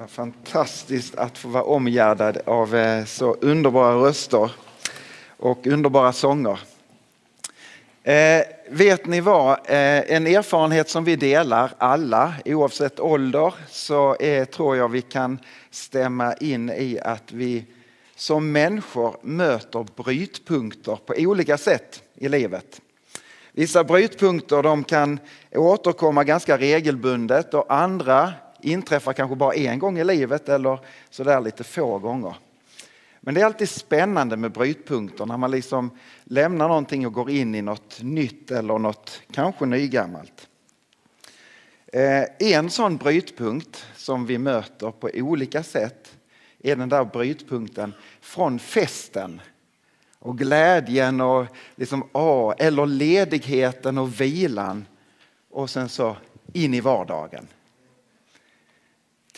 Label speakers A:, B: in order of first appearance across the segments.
A: Vad fantastiskt att få vara omgärdad av eh, så underbara röster och underbara sånger. Eh, vet ni vad? Eh, en erfarenhet som vi delar alla, oavsett ålder, så är, tror jag vi kan stämma in i att vi som människor möter brytpunkter på olika sätt i livet. Vissa brytpunkter de kan återkomma ganska regelbundet och andra inträffar kanske bara en gång i livet eller sådär lite få gånger. Men det är alltid spännande med brytpunkter när man liksom lämnar någonting och går in i något nytt eller något kanske nygammalt. Eh, en sån brytpunkt som vi möter på olika sätt är den där brytpunkten från festen och glädjen och liksom, ah, eller ledigheten och vilan och sen så in i vardagen.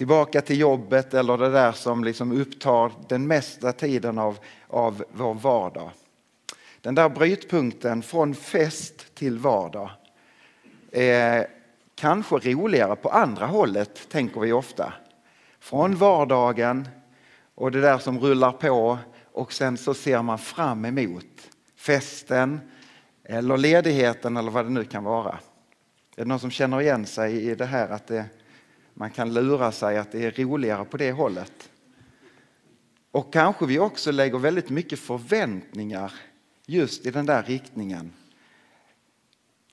A: Tillbaka till jobbet eller det där som liksom upptar den mesta tiden av, av vår vardag. Den där brytpunkten från fest till vardag är kanske roligare på andra hållet, tänker vi ofta. Från vardagen och det där som rullar på och sen så ser man fram emot festen eller ledigheten eller vad det nu kan vara. Är det någon som känner igen sig i det här att det, man kan lura sig att det är roligare på det hållet? Och kanske vi också lägger väldigt mycket förväntningar just i den där riktningen.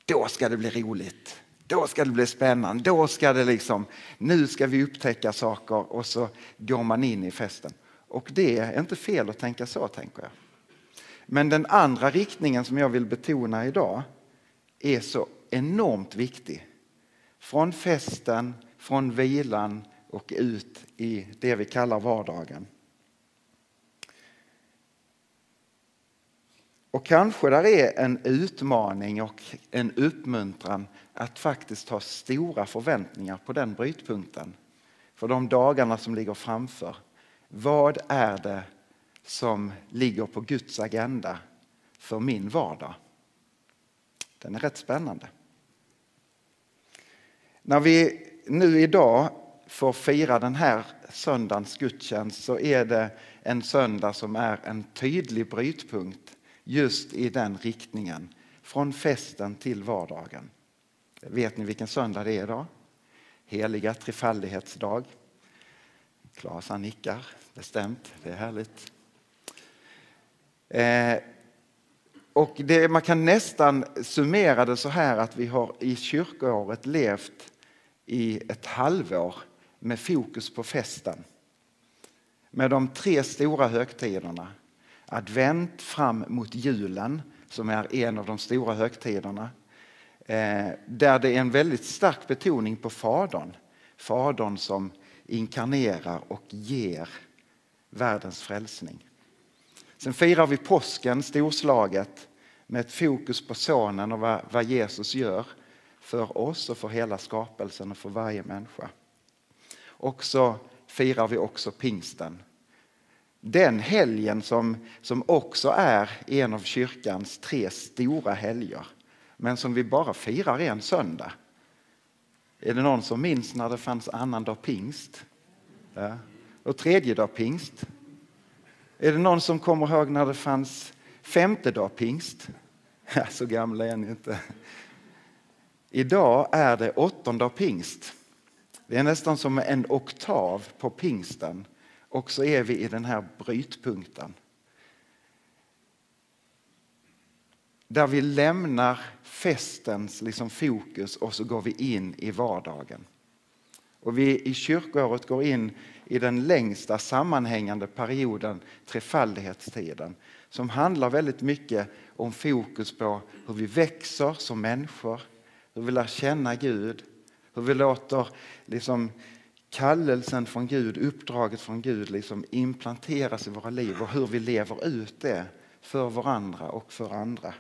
A: Då ska det bli roligt. Då ska det bli spännande. Då ska det liksom, nu ska vi upptäcka saker och så går man in i festen. Och det är inte fel att tänka så, tänker jag. Men den andra riktningen som jag vill betona idag är så enormt viktig. Från festen, från vilan och ut i det vi kallar vardagen. Och kanske där är en utmaning och en uppmuntran att faktiskt ha stora förväntningar på den brytpunkten. För de dagarna som ligger framför. Vad är det som ligger på Guds agenda för min vardag? Den är rätt spännande. När vi nu idag får fira den här söndagens gudstjänst så är det en söndag som är en tydlig brytpunkt just i den riktningen. Från festen till vardagen. Vet ni vilken söndag det är idag? Heliga trefaldighetsdag. Klas han nickar bestämt, det är härligt. Eh, och det, man kan nästan summera det så här att vi har i kyrkoåret levt i ett halvår med fokus på festen. Med de tre stora högtiderna. Advent fram mot julen som är en av de stora högtiderna. Eh, där det är en väldigt stark betoning på Fadern. Fadern som inkarnerar och ger världens frälsning. Sen firar vi påsken storslaget med ett fokus på sonen och vad Jesus gör för oss och för hela skapelsen och för varje människa. Och så firar vi också pingsten. Den helgen som, som också är en av kyrkans tre stora helger men som vi bara firar en söndag. Är det någon som minns när det fanns annandag pingst? Ja. Och tredje dag pingst? Är det någon som kommer ihåg när det fanns femte dag pingst? Ja, så gamla är ni inte. Idag är det åttondag pingst. Det är nästan som en oktav på pingsten och så är vi i den här brytpunkten. Där vi lämnar festens liksom fokus och så går vi in i vardagen. Och vi i kyrkoåret går in i den längsta sammanhängande perioden, trefaldighetstiden, som handlar väldigt mycket om fokus på hur vi växer som människor, hur vi lär känna Gud, Hur vi låter liksom kallelsen från Gud, uppdraget från Gud liksom implanteras i våra liv och hur vi lever ut det för varandra och för andra.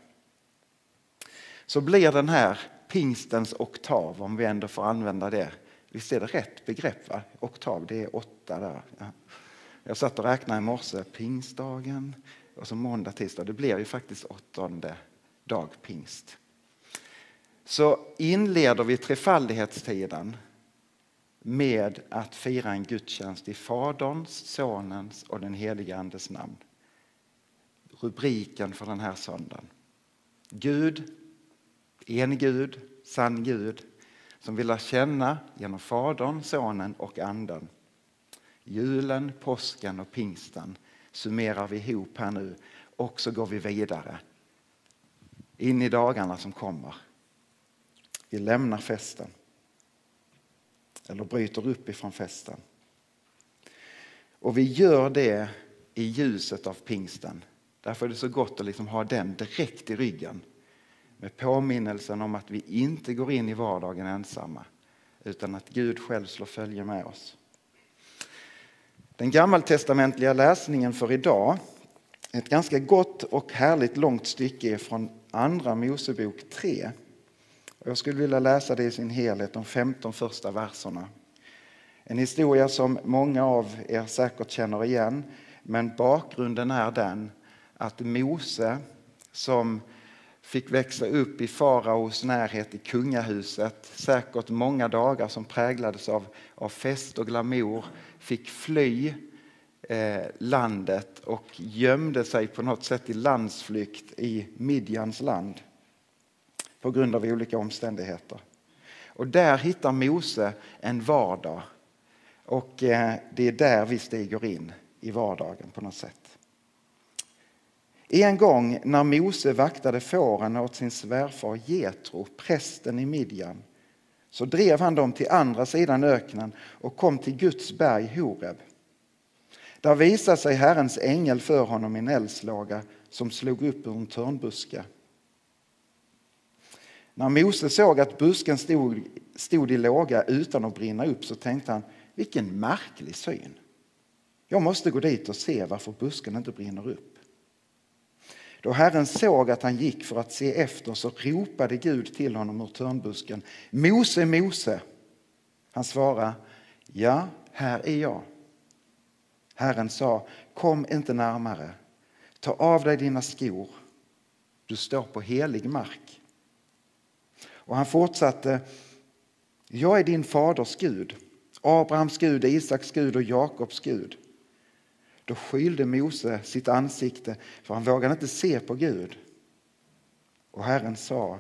A: Så blir den här pingstens oktav, om vi ändå får använda det. Visst är det rätt begrepp? Va? Oktav, det är åtta där. Ja. Jag satt och räknade i morse, pingstdagen och så måndag, tisdag. Det blir ju faktiskt åttonde dag pingst. Så inleder vi trefaldighetstiden med att fira en gudstjänst i Faderns, Sonens och den helige Andes namn. Rubriken för den här söndagen. Gud, en Gud, sann Gud, som vi lär känna genom Fadern, Sonen och Anden. Julen, påsken och pingsten summerar vi ihop här nu och så går vi vidare in i dagarna som kommer. Vi lämnar festen eller bryter upp ifrån festen. Och vi gör det i ljuset av pingsten. Därför är det så gott att liksom ha den direkt i ryggen med påminnelsen om att vi inte går in i vardagen ensamma utan att Gud själv slår följe med oss. Den gammaltestamentliga läsningen för idag är ett ganska gott och härligt långt stycke från Andra Mosebok 3. Jag skulle vilja läsa det i sin helhet, de 15 första verserna. En historia som många av er säkert känner igen, men bakgrunden är den att Mose som fick växa upp i faraos närhet i kungahuset, säkert många dagar som präglades av, av fest och glamour, fick fly eh, landet och gömde sig på något sätt i landsflykt i Midjans land på grund av olika omständigheter. Och där hittar Mose en vardag och eh, det är där vi stiger in i vardagen på något sätt. En gång när Mose vaktade fåren åt sin svärfar Jetro, prästen i Midjan, så drev han dem till andra sidan öknen och kom till Guds berg Horeb. Där visade sig Herrens ängel för honom i en eldslåga som slog upp ur en törnbuske. När Mose såg att busken stod, stod i låga utan att brinna upp så tänkte han, vilken märklig syn. Jag måste gå dit och se varför busken inte brinner upp. Då Herren såg att han gick för att se efter så ropade Gud till honom ur törnbusken. Mose, Mose! Han svarade, ja, här är jag. Herren sa, kom inte närmare. Ta av dig dina skor. Du står på helig mark. Och han fortsatte, jag är din faders Gud, Abrahams Gud, Isaks Gud och Jakobs Gud. Då skylde Mose sitt ansikte för han vågade inte se på Gud. Och Herren sa,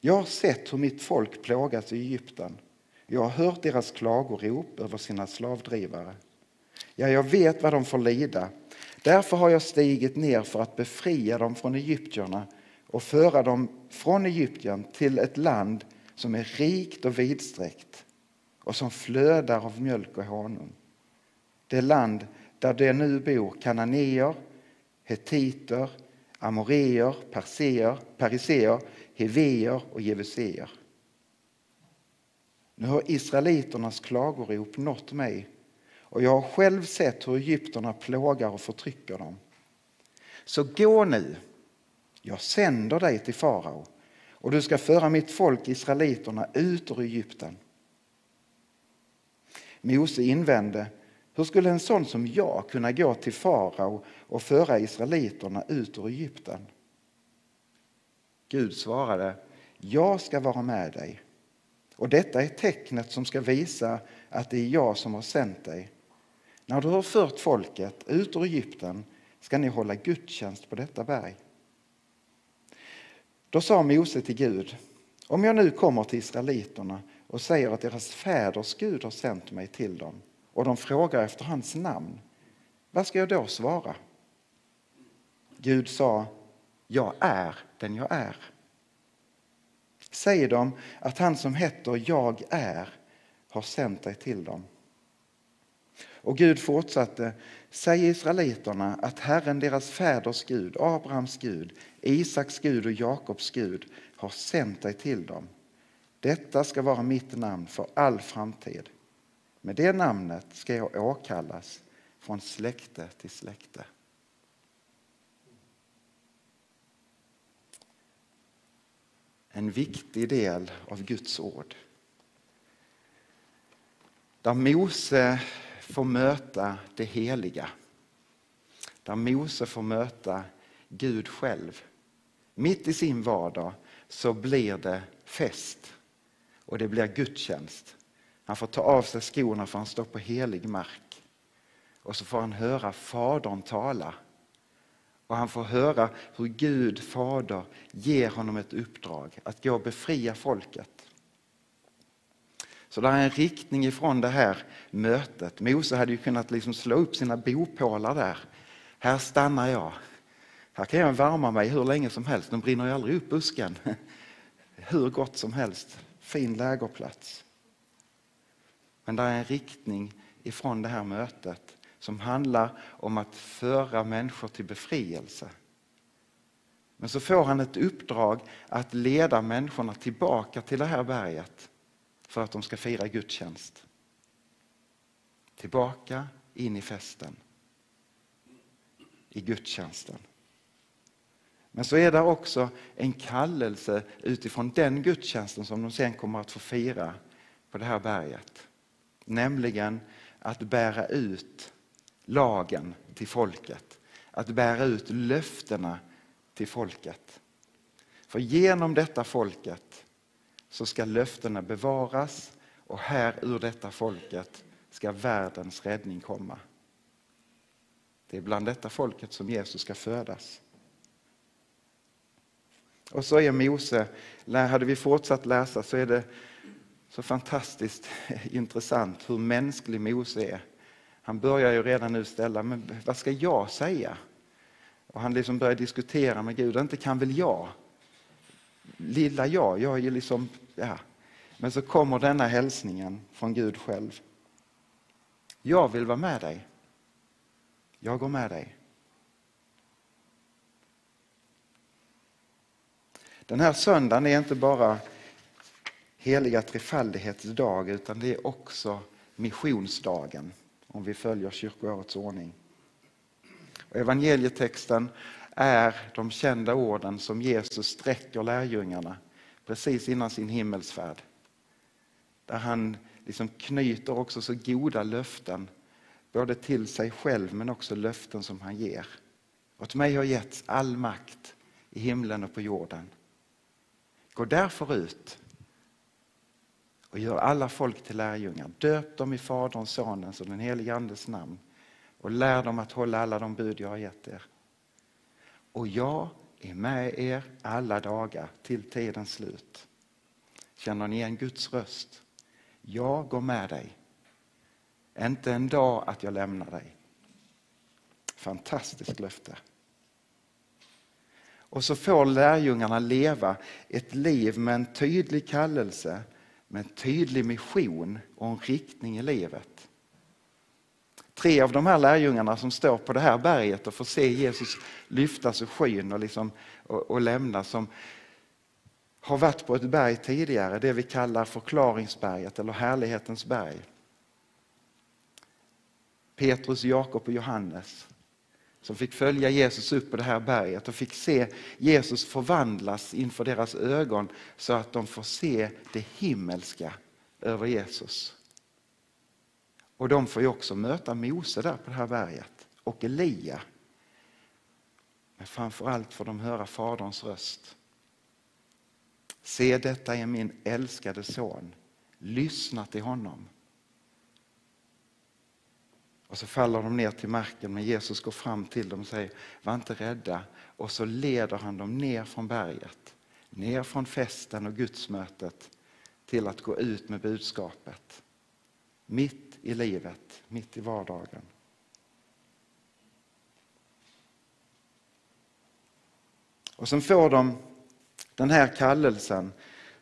A: jag har sett hur mitt folk plågas i Egypten. Jag har hört deras klagorop över sina slavdrivare. Ja, jag vet vad de får lida. Därför har jag stigit ner för att befria dem från egyptierna och föra dem från Egypten till ett land som är rikt och vidsträckt och som flödar av mjölk och honung. Det land där det nu bor kananéer, hetiter, amoreer, perseer, periseer, heveer och jevuseer. Nu har israeliternas klagorop nått mig och jag har själv sett hur egyptierna plågar och förtrycker dem. Så gå nu, jag sänder dig till farao och du ska föra mitt folk israeliterna ut ur Egypten. Mose invände hur skulle en sån som jag kunna gå till farao och föra israeliterna ut ur Egypten? Gud svarade, jag ska vara med dig. Och detta är tecknet som ska visa att det är jag som har sänt dig. När du har fört folket ut ur Egypten ska ni hålla gudstjänst på detta berg. Då sa Mose till Gud, om jag nu kommer till israeliterna och säger att deras fäders Gud har sänt mig till dem och de frågar efter hans namn, vad ska jag då svara? Gud sa, jag är den jag är. Säg dem att han som heter Jag är har sänt dig till dem. Och Gud fortsatte, säg israeliterna att Herren deras fäders Gud, Abrahams Gud, Isaks Gud och Jakobs Gud har sänt dig till dem. Detta ska vara mitt namn för all framtid. Med det namnet ska jag åkallas från släkte till släkte. En viktig del av Guds ord. Där Mose får möta det heliga. Där Mose får möta Gud själv. Mitt i sin vardag så blir det fest och det blir gudstjänst. Han får ta av sig skorna för han står på helig mark. Och så får han höra Fadern tala. Och han får höra hur Gud, Fader, ger honom ett uppdrag att gå och befria folket. Så det är en riktning ifrån det här mötet. Mose hade ju kunnat liksom slå upp sina bopålar där. Här stannar jag. Här kan jag värma mig hur länge som helst. De brinner ju aldrig upp busken. Hur gott som helst. Fin lägerplats. Men det är en riktning ifrån det här mötet som handlar om att föra människor till befrielse. Men så får han ett uppdrag att leda människorna tillbaka till det här berget för att de ska fira gudstjänst. Tillbaka in i festen. I gudstjänsten. Men så är det också en kallelse utifrån den gudstjänsten som de sen kommer att få fira på det här berget. Nämligen att bära ut lagen till folket. Att bära ut löftena till folket. För genom detta folket så ska löftena bevaras och här ur detta folket ska världens räddning komma. Det är bland detta folket som Jesus ska födas. Och så är Mose, hade vi fortsatt läsa så är det så fantastiskt intressant hur mänsklig Mose är. Han börjar ju redan nu ställa, men vad ska jag säga? Och han liksom börjar diskutera med Gud, inte kan väl jag? Lilla jag, jag är ju liksom, ja. Men så kommer denna hälsningen från Gud själv. Jag vill vara med dig. Jag går med dig. Den här söndagen är inte bara heliga trefaldighetsdag utan det är också missionsdagen om vi följer kyrkoårets ordning. Och evangelietexten är de kända orden som Jesus sträcker lärjungarna precis innan sin himmelsfärd. Där han liksom knyter också så goda löften både till sig själv men också löften som han ger. Åt mig har getts all makt i himlen och på jorden. Gå därför ut och gör alla folk till lärjungar. Döp dem i Faderns, Sonens och den helige Andes namn och lär dem att hålla alla de bud jag har gett er. Och jag är med er alla dagar till tidens slut. Känner ni igen Guds röst? Jag går med dig. Inte en dag att jag lämnar dig. Fantastiskt löfte. Och så får lärjungarna leva ett liv med en tydlig kallelse, med en tydlig mission och en riktning i livet. Tre av de här lärjungarna som står på det här berget och får se Jesus lyftas ur skyn och, liksom, och, och lämnas som har varit på ett berg tidigare, det vi kallar förklaringsberget eller härlighetens berg. Petrus, Jakob och Johannes som fick följa Jesus upp på det här berget och fick se Jesus förvandlas inför deras ögon så att de får se det himmelska över Jesus. Och de får ju också möta Mose där på det här berget och Elia. Men framförallt får de höra Faderns röst. Se detta är min älskade son. Lyssna till honom. Och så faller de ner till marken men Jesus går fram till dem och säger var inte rädda. Och så leder han dem ner från berget, ner från festen och gudsmötet till att gå ut med budskapet. Mitt i livet, mitt i vardagen. Och sen får de den här kallelsen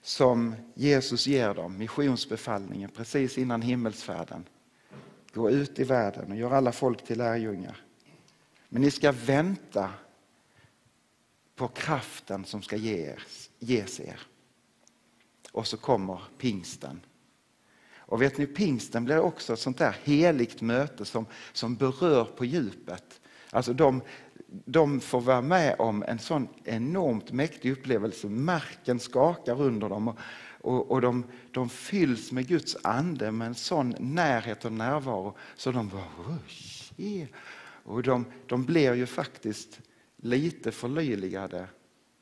A: som Jesus ger dem, missionsbefallningen precis innan himmelsfärden. Gå ut i världen och gör alla folk till lärjungar. Men ni ska vänta på kraften som ska ges, ges er. och så kommer pingsten. Och vet ni, pingsten blir också ett sånt där heligt möte som, som berör på djupet. Alltså de, de får vara med om en sån enormt mäktig upplevelse. Marken skakar under dem och, och, och de, de, fylls med Guds ande med en sån närhet och närvaro så de bara yeah. Och de, de blir ju faktiskt lite förlöjligade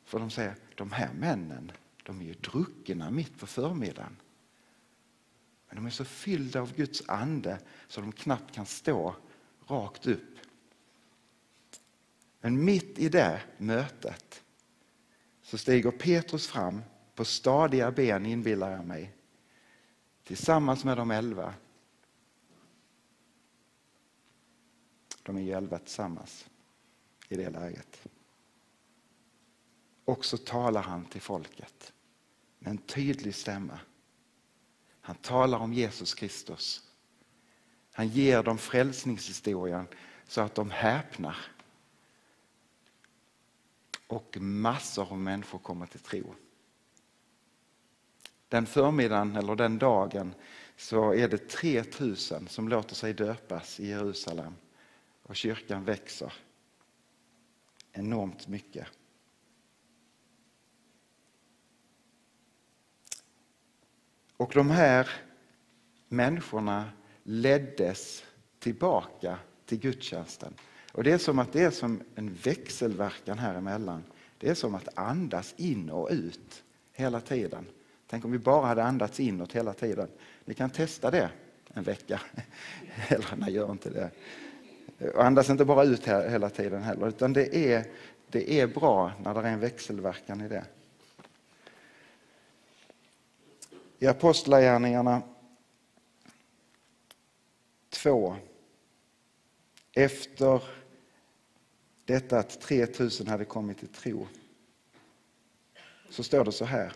A: för de säger de här männen de är ju druckna mitt på förmiddagen. Men de är så fyllda av Guds ande så de knappt kan stå rakt upp. Men mitt i det mötet så stiger Petrus fram på stadiga ben inbillar jag mig tillsammans med de elva. De är ju elva tillsammans i det läget. Och så talar han till folket med en tydlig stämma. Han talar om Jesus Kristus. Han ger dem frälsningshistorien så att de häpnar. Och massor av människor kommer till tro. Den förmiddagen eller den dagen så är det 3000 som låter sig döpas i Jerusalem och kyrkan växer enormt mycket. Och de här människorna leddes tillbaka till gudstjänsten. Och det är som att det är som en växelverkan här emellan. Det är som att andas in och ut hela tiden. Tänk om vi bara hade andats inåt hela tiden. Ni kan testa det en vecka. Eller nej, gör inte det. Och andas inte bara ut hela tiden heller, utan det är, det är bra när det är en växelverkan i det. I Apostlagärningarna 2, efter detta att 3000 hade kommit till tro, så står det så här.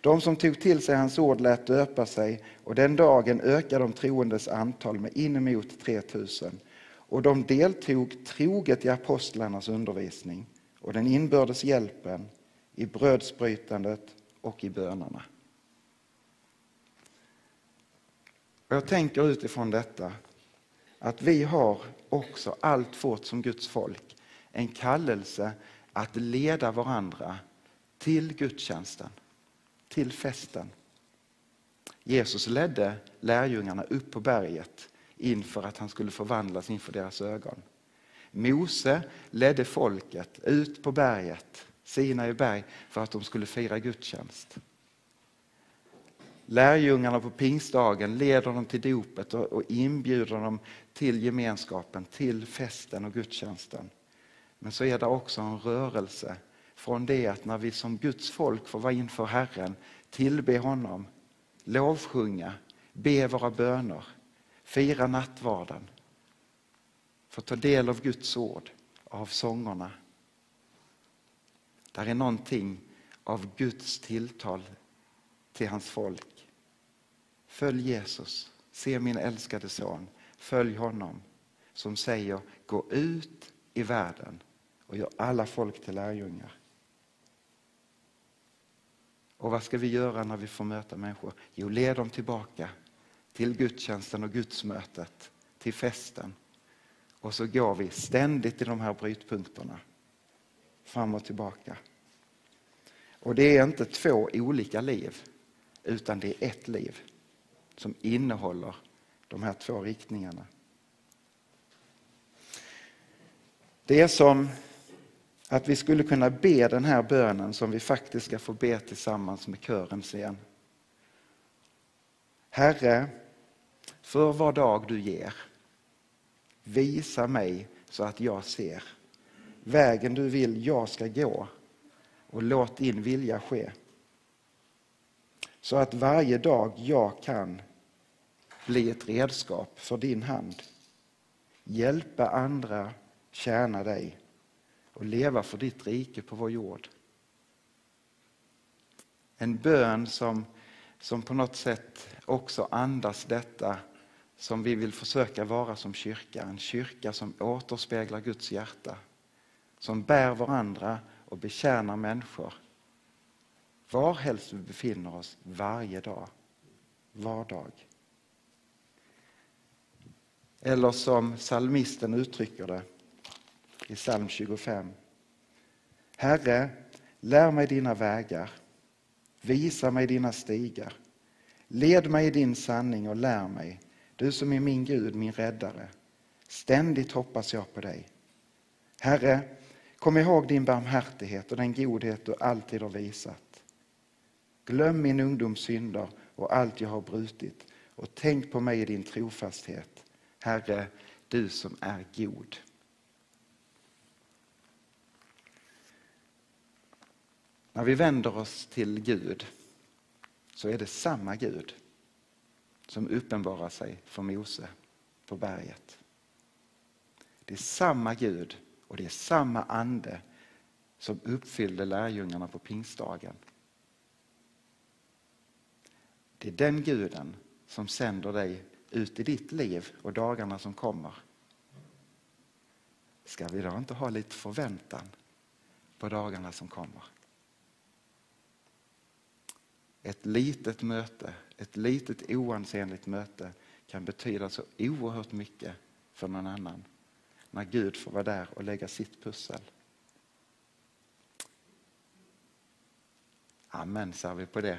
A: De som tog till sig hans ord lät döpa sig och den dagen ökade de troendes antal med inemot 3000 och de deltog troget i apostlarnas undervisning och den inbördes hjälpen, i brödsbrytandet och i bönerna. Jag tänker utifrån detta att vi har också alltfort som Guds folk en kallelse att leda varandra till gudstjänsten, till festen. Jesus ledde lärjungarna upp på berget inför att han skulle förvandlas inför deras ögon. Mose ledde folket ut på berget, Sinai berg, för att de skulle fira gudstjänst. Lärjungarna på pingstdagen leder dem till dopet och inbjuder dem till gemenskapen, till festen och gudstjänsten. Men så är det också en rörelse från det att när vi som Guds folk får vara inför Herren, tillbe honom, lovsjunga, be våra böner, fira nattvarden, få ta del av Guds ord, av sångerna. Där är någonting av Guds tilltal till hans folk Följ Jesus, se min älskade son, följ honom som säger gå ut i världen och gör alla folk till lärjungar. Och vad ska vi göra när vi får möta människor? Jo, led dem tillbaka till gudstjänsten och gudsmötet, till festen. Och så går vi ständigt i de här brytpunkterna, fram och tillbaka. Och det är inte två olika liv, utan det är ett liv som innehåller de här två riktningarna. Det är som att vi skulle kunna be den här bönen som vi faktiskt ska få be tillsammans med kören sen. Herre, för var dag du ger, visa mig så att jag ser vägen du vill jag ska gå och låt din vilja ske så att varje dag jag kan bli ett redskap för din hand. Hjälpa andra, tjäna dig och leva för ditt rike på vår jord. En bön som, som på något sätt också andas detta som vi vill försöka vara som kyrka. En kyrka som återspeglar Guds hjärta. Som bär varandra och betjänar människor varhelst vi befinner oss varje dag. Var dag. Eller som salmisten uttrycker det i psalm 25. Herre, lär mig dina vägar, visa mig dina stigar. Led mig i din sanning och lär mig, du som är min Gud, min räddare. Ständigt hoppas jag på dig. Herre, kom ihåg din barmhärtighet och den godhet du alltid har visat. Glöm min ungdoms synder och allt jag har brutit och tänk på mig i din trofasthet. Herre, du som är god. När vi vänder oss till Gud så är det samma Gud som uppenbarar sig för Mose på berget. Det är samma Gud och det är samma ande som uppfyllde lärjungarna på pingstdagen. Det är den guden som sänder dig ut i ditt liv och dagarna som kommer. Ska vi då inte ha lite förväntan på dagarna som kommer? Ett litet möte, ett litet oansenligt möte kan betyda så oerhört mycket för någon annan när Gud får vara där och lägga sitt pussel. Amen, säger vi på det.